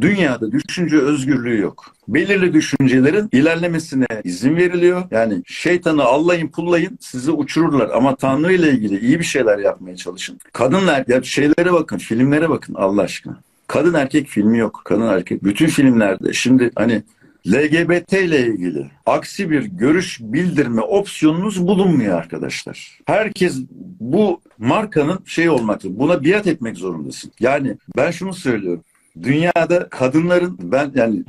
Dünyada düşünce özgürlüğü yok. Belirli düşüncelerin ilerlemesine izin veriliyor. Yani şeytanı allayın pullayın sizi uçururlar ama Tanrı ile ilgili iyi bir şeyler yapmaya çalışın. Kadınlar ya şeylere bakın, filmlere bakın Allah aşkına. Kadın erkek filmi yok. Kadın erkek bütün filmlerde. Şimdi hani LGBT ile ilgili aksi bir görüş bildirme opsiyonunuz bulunmuyor arkadaşlar. Herkes bu markanın şey olmakta. Buna biat etmek zorundasın. Yani ben şunu söylüyorum. Dünyada kadınların ben yani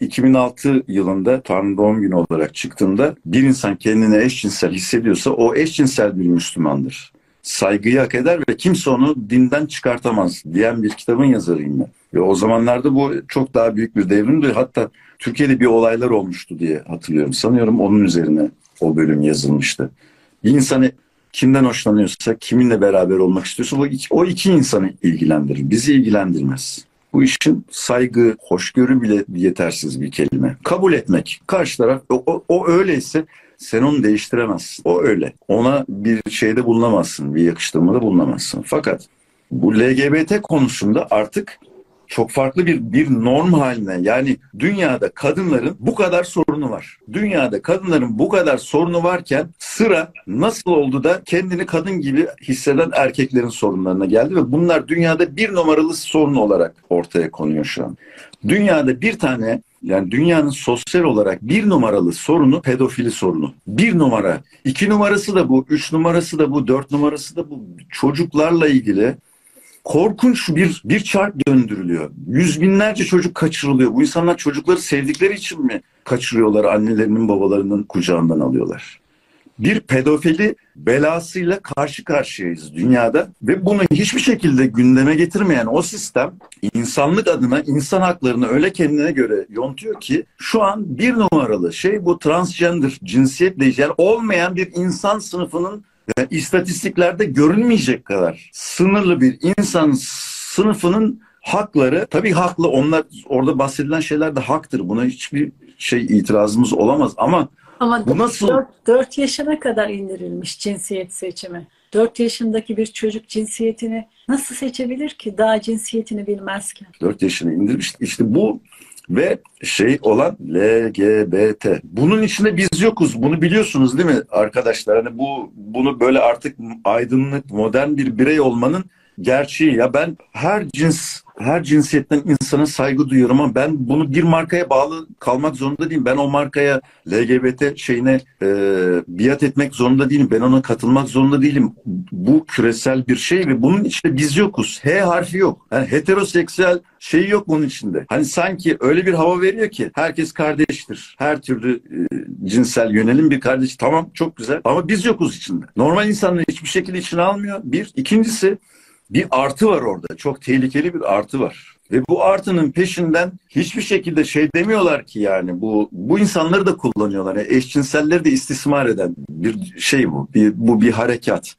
2006 yılında Tanrı doğum günü olarak çıktığımda bir insan kendini eşcinsel hissediyorsa o eşcinsel bir Müslümandır. Saygıyı hak eder ve kimse onu dinden çıkartamaz diyen bir kitabın yazarıyım ben. Ve o zamanlarda bu çok daha büyük bir devrimdi. Hatta Türkiye'de bir olaylar olmuştu diye hatırlıyorum. Sanıyorum onun üzerine o bölüm yazılmıştı. Bir insanı kimden hoşlanıyorsa, kiminle beraber olmak istiyorsa o iki, o iki insanı ilgilendirir. Bizi ilgilendirmez. Bu işin saygı, hoşgörü bile yetersiz bir kelime. Kabul etmek. Karşı taraf o, o, o öyleyse sen onu değiştiremezsin. O öyle. Ona bir şeyde bulunamazsın, bir yakıştırmada bulunamazsın. Fakat bu LGBT konusunda artık çok farklı bir bir norm haline yani dünyada kadınların bu kadar sorunu var. Dünyada kadınların bu kadar sorunu varken sıra nasıl oldu da kendini kadın gibi hisseden erkeklerin sorunlarına geldi ve bunlar dünyada bir numaralı sorun olarak ortaya konuyor şu an. Dünyada bir tane yani dünyanın sosyal olarak bir numaralı sorunu pedofili sorunu. Bir numara. iki numarası da bu. Üç numarası da bu. Dört numarası da bu. Çocuklarla ilgili korkunç bir bir çark döndürülüyor. Yüz binlerce çocuk kaçırılıyor. Bu insanlar çocukları sevdikleri için mi kaçırıyorlar? Annelerinin babalarının kucağından alıyorlar. Bir pedofili belasıyla karşı karşıyayız dünyada ve bunu hiçbir şekilde gündeme getirmeyen o sistem insanlık adına insan haklarını öyle kendine göre yontuyor ki şu an bir numaralı şey bu transgender cinsiyet değişen olmayan bir insan sınıfının yani istatistiklerde görünmeyecek kadar sınırlı bir insan sınıfının hakları tabii haklı onlar orada bahsedilen şeyler de haktır. Buna hiçbir şey itirazımız olamaz ama ama bu nasıl 4, 4 yaşına kadar indirilmiş cinsiyet seçimi. 4 yaşındaki bir çocuk cinsiyetini nasıl seçebilir ki daha cinsiyetini bilmezken? 4 yaşına indirmiş. İşte bu ve şey olan LGBT. Bunun içinde biz yokuz. Bunu biliyorsunuz değil mi arkadaşlar? Hani bu bunu böyle artık aydınlık, modern bir birey olmanın gerçeği. Ya ben her cins her cinsiyetten insana saygı duyuyorum ama ben bunu bir markaya bağlı kalmak zorunda değilim. Ben o markaya LGBT şeyine e, biat etmek zorunda değilim. Ben ona katılmak zorunda değilim. Bu küresel bir şey ve bunun içinde biz yokuz. H harfi yok. Yani heteroseksüel şey yok bunun içinde. Hani sanki öyle bir hava veriyor ki herkes kardeştir. Her türlü e, cinsel yönelim bir kardeş. Tamam çok güzel ama biz yokuz içinde. Normal insanları hiçbir şekilde içine almıyor. Bir. ikincisi bir artı var orada. Çok tehlikeli bir artı var. Ve bu artının peşinden hiçbir şekilde şey demiyorlar ki yani bu bu insanları da kullanıyorlar. Yani eşcinselleri de istismar eden bir şey bu. Bir, bu bir harekat.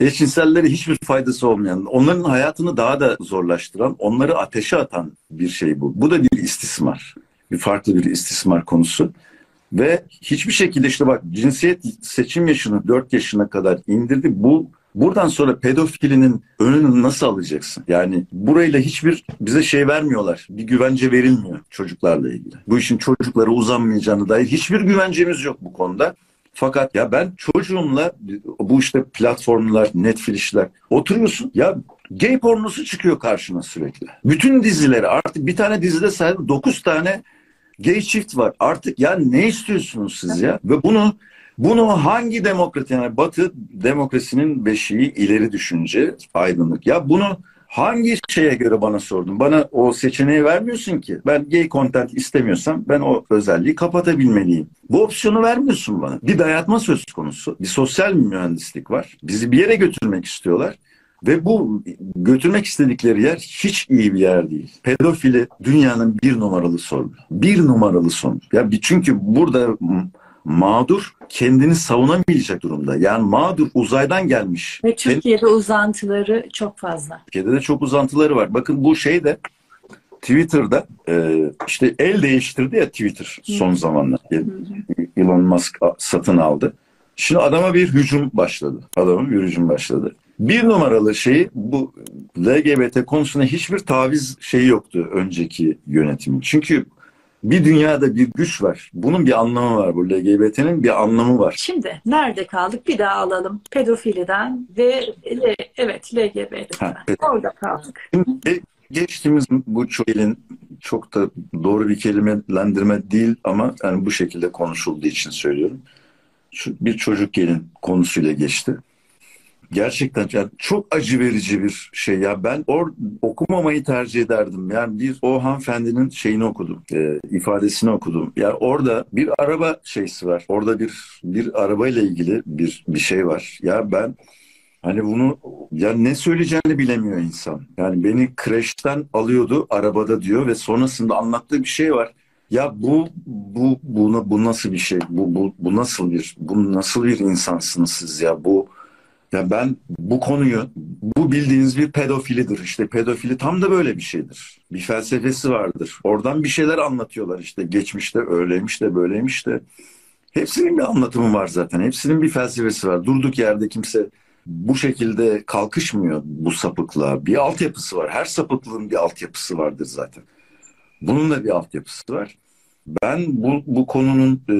Eşcinsellere hiçbir faydası olmayan, onların hayatını daha da zorlaştıran, onları ateşe atan bir şey bu. Bu da bir istismar. Bir farklı bir istismar konusu. Ve hiçbir şekilde işte bak cinsiyet seçim yaşını 4 yaşına kadar indirdi. Bu Buradan sonra pedofilinin önünü nasıl alacaksın? Yani burayla hiçbir bize şey vermiyorlar. Bir güvence verilmiyor çocuklarla ilgili. Bu işin çocuklara uzanmayacağını dair hiçbir güvencemiz yok bu konuda. Fakat ya ben çocuğumla bu işte platformlar, Netflix'ler oturuyorsun. Ya gay pornosu çıkıyor karşına sürekli. Bütün dizileri artık bir tane dizide sadece 9 tane gay çift var. Artık ya ne istiyorsunuz siz ya? Ve bunu bunu hangi demokrat yani Batı demokrasinin beşiği ileri düşünce, aydınlık. Ya bunu hangi şeye göre bana sordun? Bana o seçeneği vermiyorsun ki. Ben gay content istemiyorsam ben o özelliği kapatabilmeliyim. Bu opsiyonu vermiyorsun bana. Bir dayatma söz konusu. Bir sosyal mühendislik var. Bizi bir yere götürmek istiyorlar. Ve bu götürmek istedikleri yer hiç iyi bir yer değil. Pedofili dünyanın bir numaralı sorunu. Bir numaralı sorun. Ya çünkü burada mağdur kendini savunamayacak durumda. Yani mağdur uzaydan gelmiş. Ve Türkiye'de Kend... uzantıları çok fazla. Türkiye'de de çok uzantıları var. Bakın bu şey de Twitter'da e, işte el değiştirdi ya Twitter son zamanlar. Elon Musk satın aldı. Şimdi adama bir hücum başladı. Adama bir hücum başladı. Bir numaralı şeyi bu LGBT konusunda hiçbir taviz şeyi yoktu önceki yönetimin. Çünkü bir dünyada bir güç var. Bunun bir anlamı var. Bu LGBT'nin bir anlamı var. Şimdi nerede kaldık? Bir daha alalım. Pedofiliden ve evet LGBT'den. Ha, evet. Orada kaldık. Şimdi geçtiğimiz bu çok elin çok da doğru bir kelimelendirme değil ama yani bu şekilde konuşulduğu için söylüyorum. Bir çocuk gelin konusuyla geçti. Gerçekten yani çok acı verici bir şey ya. Ben or okumamayı tercih ederdim. Yani bir o hanımefendinin şeyini okudum, e, ifadesini okudum. Yani orada bir araba şeysi var. Orada bir bir arabayla ilgili bir bir şey var. Ya ben Hani bunu ya ne söyleyeceğini bilemiyor insan. Yani beni kreşten alıyordu arabada diyor ve sonrasında anlattığı bir şey var. Ya bu bu bu, bu nasıl bir şey? Bu, bu bu nasıl bir bu nasıl bir insansınız siz ya? Bu ya ben bu konuyu bu bildiğiniz bir pedofilidir. İşte pedofili tam da böyle bir şeydir. Bir felsefesi vardır. Oradan bir şeyler anlatıyorlar işte geçmişte öyleymiş de böyleymiş de. Hepsinin bir anlatımı var zaten. Hepsinin bir felsefesi var. Durduk yerde kimse bu şekilde kalkışmıyor bu sapıklığa. Bir altyapısı var. Her sapıklığın bir altyapısı vardır zaten. Bunun da bir altyapısı var. Ben bu, bu konunun e,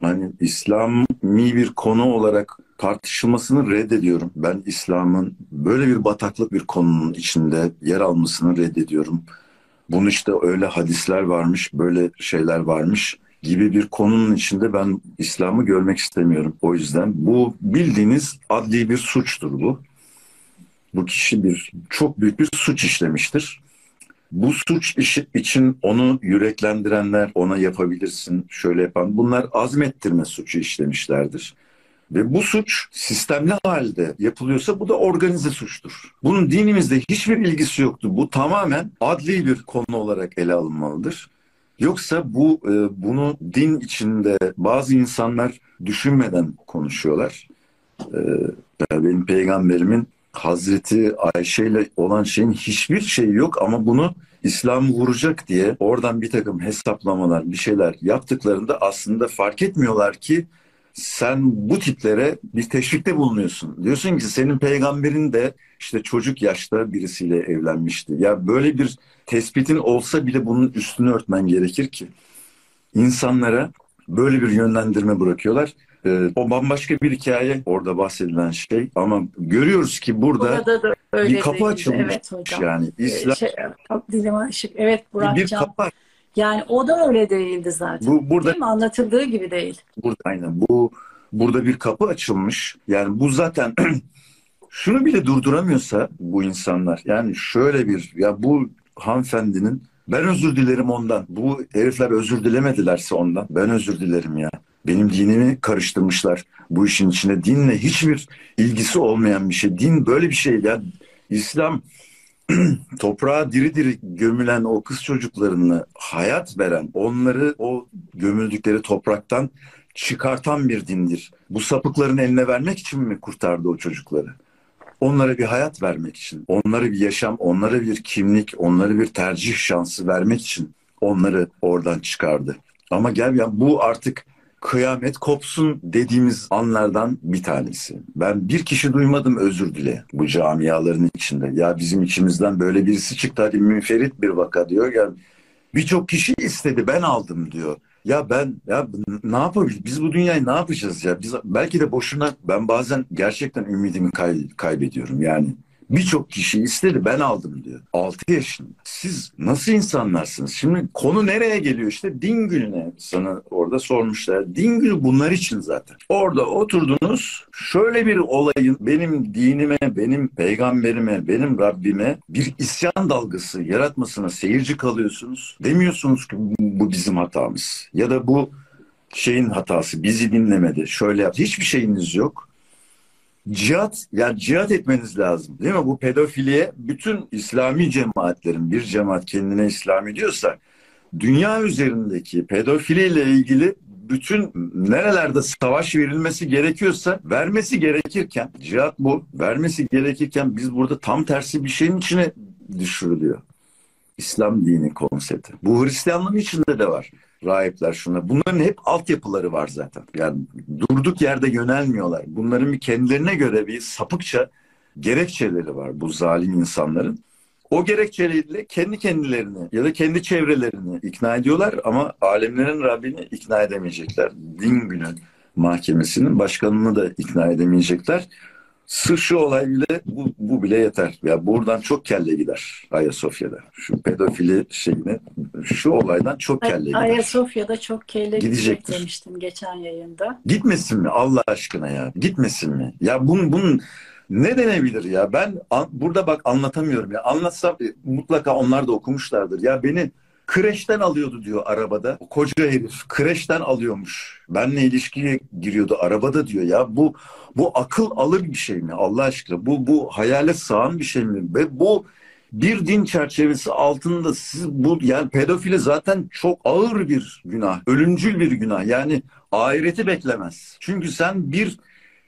hani İslami bir konu olarak tartışılmasını reddediyorum. Ben İslam'ın böyle bir bataklık bir konunun içinde yer almasını reddediyorum. Bunun işte öyle hadisler varmış, böyle şeyler varmış gibi bir konunun içinde ben İslam'ı görmek istemiyorum. O yüzden bu bildiğiniz adli bir suçtur bu. Bu kişi bir çok büyük bir suç işlemiştir. Bu suç işi için onu yüreklendirenler, ona yapabilirsin, şöyle yapan, bunlar azmettirme suçu işlemişlerdir. Ve bu suç sistemli halde yapılıyorsa bu da organize suçtur. Bunun dinimizde hiçbir ilgisi yoktu. Bu tamamen adli bir konu olarak ele alınmalıdır. Yoksa bu e, bunu din içinde bazı insanlar düşünmeden konuşuyorlar. E, benim peygamberimin Hazreti Ayşe ile olan şeyin hiçbir şeyi yok ama bunu İslam vuracak diye oradan bir takım hesaplamalar, bir şeyler yaptıklarında aslında fark etmiyorlar ki sen bu tiplere bir teşvikte bulunuyorsun. Diyorsun ki senin peygamberin de işte çocuk yaşta birisiyle evlenmişti. Ya böyle bir tespitin olsa bile bunun üstünü örtmen gerekir ki insanlara böyle bir yönlendirme bırakıyorlar. Ee, o bambaşka bir hikaye orada bahsedilen şey ama görüyoruz ki burada da öyle bir kapı değildi. açılmış. Evet hocam. Yani İslam Şey, dilim aşık. Evet bir Burakcan. kapı Yani o da öyle değildi zaten. bu burada Değil mi? Anlatıldığı gibi değil. Burada aynen bu burada bir kapı açılmış. Yani bu zaten şunu bile durduramıyorsa bu insanlar yani şöyle bir ya bu hanımefendinin ben özür dilerim ondan. Bu herifler özür dilemedilerse ondan. Ben özür dilerim ya. Benim dinimi karıştırmışlar bu işin içine. Dinle hiçbir ilgisi olmayan bir şey. Din böyle bir şey ya. İslam toprağa diri diri gömülen o kız çocuklarını hayat veren, onları o gömüldükleri topraktan çıkartan bir dindir. Bu sapıkların eline vermek için mi kurtardı o çocukları? Onlara bir hayat vermek için, onlara bir yaşam, onlara bir kimlik, onlara bir tercih şansı vermek için onları oradan çıkardı. Ama gel ya bu artık kıyamet kopsun dediğimiz anlardan bir tanesi. Ben bir kişi duymadım özür dile bu camiaların içinde. Ya bizim içimizden böyle birisi çıktı hadi münferit bir vaka diyor. Ya birçok kişi istedi ben aldım diyor. Ya ben ya ne yapabiliriz? Biz bu dünyayı ne yapacağız ya? Biz belki de boşuna ben bazen gerçekten ümidimi kay, kaybediyorum yani. Birçok kişi istedi ben aldım diyor. 6 yaşında. Siz nasıl insanlarsınız? Şimdi konu nereye geliyor işte din gününe sana orada sormuşlar. Din günü bunlar için zaten. Orada oturdunuz şöyle bir olayın benim dinime, benim peygamberime, benim Rabbime bir isyan dalgası yaratmasına seyirci kalıyorsunuz. Demiyorsunuz ki bu bizim hatamız. Ya da bu şeyin hatası bizi dinlemedi. Şöyle yap. Hiçbir şeyiniz yok cihat yani cihat etmeniz lazım değil mi? Bu pedofiliye bütün İslami cemaatlerin bir cemaat kendine İslami diyorsa dünya üzerindeki pedofiliyle ilgili bütün nerelerde savaş verilmesi gerekiyorsa vermesi gerekirken cihat bu vermesi gerekirken biz burada tam tersi bir şeyin içine düşürülüyor. İslam dini konsepti. Bu Hristiyanlığın içinde de var rahipler şuna. Bunların hep altyapıları var zaten. Yani durduk yerde yönelmiyorlar. Bunların bir kendilerine göre bir sapıkça gerekçeleri var bu zalim insanların. O gerekçeyle kendi kendilerini ya da kendi çevrelerini ikna ediyorlar ama alemlerin Rabbini ikna edemeyecekler. Din günü mahkemesinin başkanını da ikna edemeyecekler. Sırf şu olay bile bu, bu bile yeter. Ya buradan çok kelle gider Ayasofya'da. Şu pedofili şeyine şu olaydan çok kelle gider. Ayasofya'da çok kelle gidecek demiştim geçen yayında. Gitmesin mi Allah aşkına ya? Gitmesin mi? Ya bunun bunun ne denebilir ya? Ben an- burada bak anlatamıyorum ya. Anlatsam e, mutlaka onlar da okumuşlardır. Ya beni kreşten alıyordu diyor arabada. O koca herif kreşten alıyormuş. Benle ilişkiye giriyordu arabada diyor ya. Bu bu akıl alır bir şey mi Allah aşkına? Bu bu hayale sığan bir şey mi? Ve bu bir din çerçevesi altında siz bu yani pedofili zaten çok ağır bir günah, ölümcül bir günah. Yani ahireti beklemez. Çünkü sen bir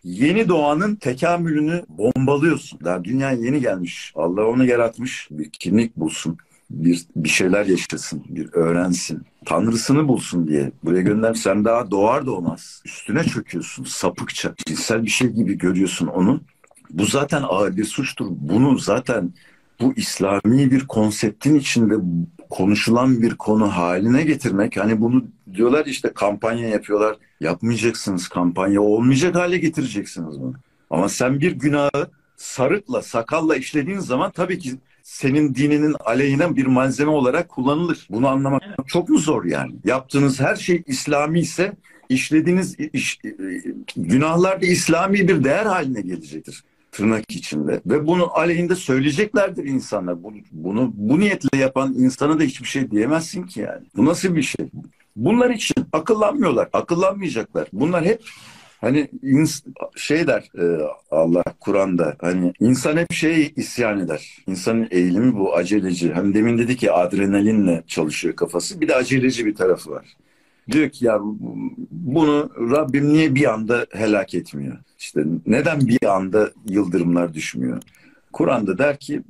yeni doğanın tekamülünü bombalıyorsun. Daha dünya yeni gelmiş. Allah onu yaratmış. Bir kimlik bulsun. Bir, bir şeyler yaşasın. Bir öğrensin. Tanrısını bulsun diye. Buraya gönder. Sen daha doğar doğmaz. Üstüne çöküyorsun. Sapıkça. Cinsel bir şey gibi görüyorsun onun. Bu zaten ağır bir suçtur. Bunu zaten bu İslami bir konseptin içinde konuşulan bir konu haline getirmek hani bunu diyorlar işte kampanya yapıyorlar yapmayacaksınız kampanya olmayacak hale getireceksiniz bunu ama sen bir günahı sarıkla sakalla işlediğin zaman tabii ki senin dininin aleyhine bir malzeme olarak kullanılır. Bunu anlamak çok mu zor yani? Yaptığınız her şey İslami ise işlediğiniz iş, günahlar da İslami bir değer haline gelecektir tırnak içinde ve bunu aleyhinde söyleyeceklerdir insanlar. Bunu, bunu bu niyetle yapan insana da hiçbir şey diyemezsin ki yani. Bu nasıl bir şey? Bunlar için akıllanmıyorlar, akıllanmayacaklar. Bunlar hep hani ins- şey der e, Allah Kur'an'da hani insan hep şey isyan eder. İnsanın eğilimi bu aceleci. Hani demin dedi ki adrenalinle çalışıyor kafası. Bir de aceleci bir tarafı var. Diyor ki ya bunu Rabbim niye bir anda helak etmiyor? İşte neden bir anda yıldırımlar düşmüyor? Kur'an'da der ki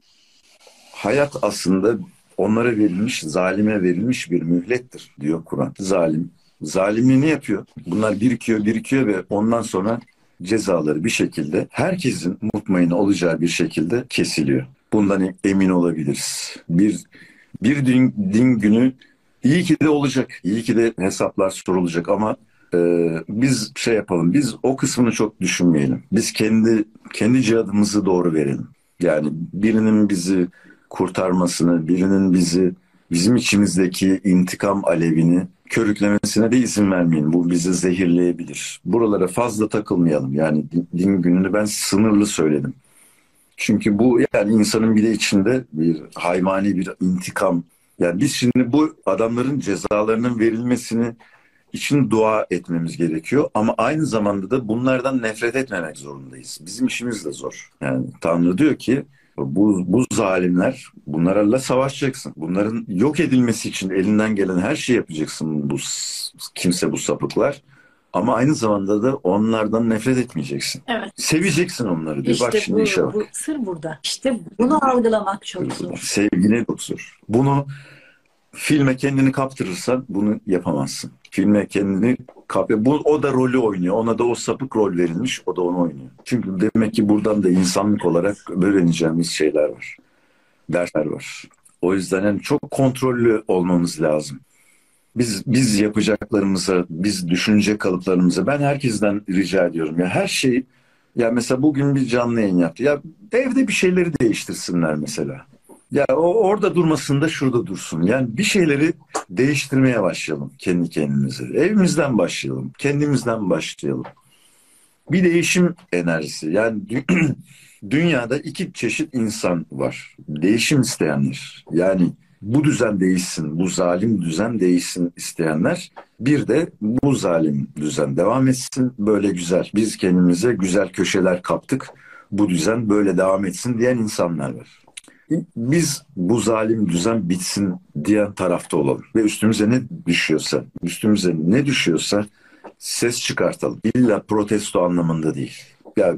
hayat aslında onlara verilmiş, zalime verilmiş bir mühlettir diyor Kur'an. Zalim. Zalimliği ne yapıyor? Bunlar birikiyor, birikiyor ve ondan sonra cezaları bir şekilde herkesin mutmain olacağı bir şekilde kesiliyor. Bundan emin olabiliriz. Bir bir din, din günü iyi ki de olacak. İyi ki de hesaplar sorulacak ama e, biz şey yapalım. Biz o kısmını çok düşünmeyelim. Biz kendi kendi cihadımızı doğru verelim. Yani birinin bizi kurtarmasını, birinin bizi bizim içimizdeki intikam alevini körüklemesine de izin vermeyin. Bu bizi zehirleyebilir. Buralara fazla takılmayalım. Yani din gününü ben sınırlı söyledim. Çünkü bu yani insanın bir de içinde bir haymani bir intikam. Yani biz şimdi bu adamların cezalarının verilmesini için dua etmemiz gerekiyor. Ama aynı zamanda da bunlardan nefret etmemek zorundayız. Bizim işimiz de zor. Yani Tanrı diyor ki bu, bu zalimler bunlarla savaşacaksın. Bunların yok edilmesi için elinden gelen her şeyi yapacaksın bu kimse bu sapıklar. Ama aynı zamanda da onlardan nefret etmeyeceksin. Evet. Seveceksin onları diyor. İşte Bak şimdi bu, işe bak. bu sır burada. İşte bunu algılamak çok zor. Sevgine çok zor. Bunu filme kendini kaptırırsan bunu yapamazsın. Filme kendini kap bu o da rolü oynuyor. Ona da o sapık rol verilmiş. O da onu oynuyor. Çünkü demek ki buradan da insanlık olarak öğreneceğimiz şeyler var. Dersler var. O yüzden yani çok kontrollü olmamız lazım. Biz biz yapacaklarımıza, biz düşünce kalıplarımıza ben herkesten rica ediyorum ya her şey ya mesela bugün bir canlı yayın yaptı. Ya evde bir şeyleri değiştirsinler mesela. Ya o orada durmasın da şurada dursun. Yani bir şeyleri değiştirmeye başlayalım kendi kendimize. Evimizden başlayalım. Kendimizden başlayalım. Bir değişim enerjisi. Yani dünyada iki çeşit insan var. Değişim isteyenler. Yani bu düzen değişsin, bu zalim düzen değişsin isteyenler. Bir de bu zalim düzen devam etsin, böyle güzel. Biz kendimize güzel köşeler kaptık, bu düzen böyle devam etsin diyen insanlar var. Biz bu zalim düzen bitsin diyen tarafta olalım. Ve üstümüze ne düşüyorsa, üstümüze ne düşüyorsa ses çıkartalım. İlla protesto anlamında değil. Ya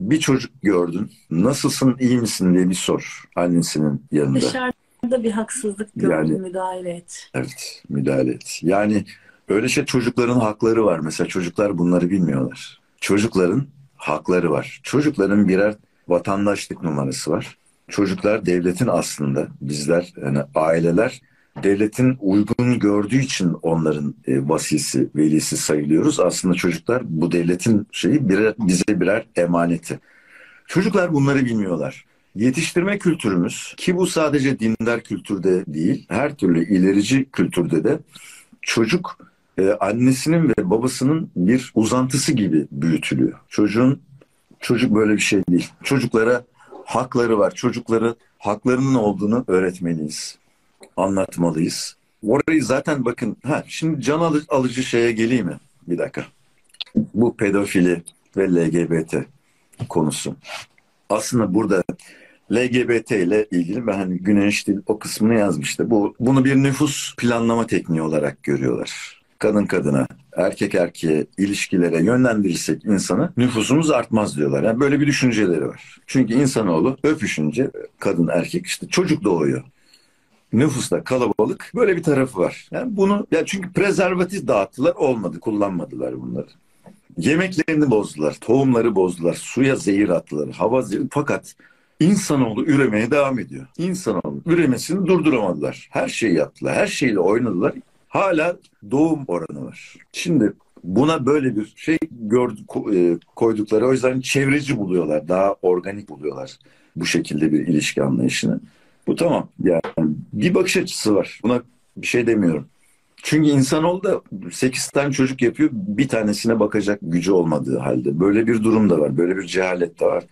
bir çocuk gördün, nasılsın, iyi misin diye bir sor annesinin yanında. Dışarıda bir haksızlık gördün, yani, müdahale et. Evet, müdahale et. Yani öyle şey çocukların hakları var. Mesela çocuklar bunları bilmiyorlar. Çocukların hakları var. Çocukların birer vatandaşlık numarası var. Çocuklar devletin aslında bizler yani aileler devletin uygun gördüğü için onların e, vasisi, velisi sayılıyoruz. Aslında çocuklar bu devletin şeyi birer, bize birer emaneti. Çocuklar bunları bilmiyorlar. Yetiştirme kültürümüz ki bu sadece dindar kültürde değil, her türlü ilerici kültürde de çocuk e, annesinin ve babasının bir uzantısı gibi büyütülüyor. Çocuğun çocuk böyle bir şey değil. Çocuklara hakları var. Çocukları haklarının olduğunu öğretmeliyiz. Anlatmalıyız. Orayı zaten bakın ha şimdi can alıcı şeye geleyim mi? Bir dakika. Bu pedofili ve LGBT konusu. Aslında burada LGBT ile ilgili ben hani Güneş Dil o kısmını yazmıştı. Bu bunu bir nüfus planlama tekniği olarak görüyorlar. Kadın kadına, erkek erkeğe ilişkilere yönlendirirsek insanı nüfusumuz artmaz diyorlar. Yani böyle bir düşünceleri var. Çünkü insanoğlu öpüşünce kadın erkek işte çocuk doğuyor. Nüfusta kalabalık böyle bir tarafı var. Yani bunu ya çünkü prezervatif dağıttılar olmadı kullanmadılar bunları. Yemeklerini bozdular, tohumları bozdular, suya zehir attılar, hava zehir. Fakat insanoğlu üremeye devam ediyor. İnsanoğlu üremesini durduramadılar. Her şeyi yaptılar, her şeyle oynadılar. Hala doğum oranı var. Şimdi buna böyle bir şey gördük, koydukları o yüzden çevreci buluyorlar. Daha organik buluyorlar bu şekilde bir ilişki anlayışını. Bu tamam. Yani bir bakış açısı var. Buna bir şey demiyorum. Çünkü insanoğlu da 8 tane çocuk yapıyor. Bir tanesine bakacak gücü olmadığı halde. Böyle bir durum da var. Böyle bir cehalet de var.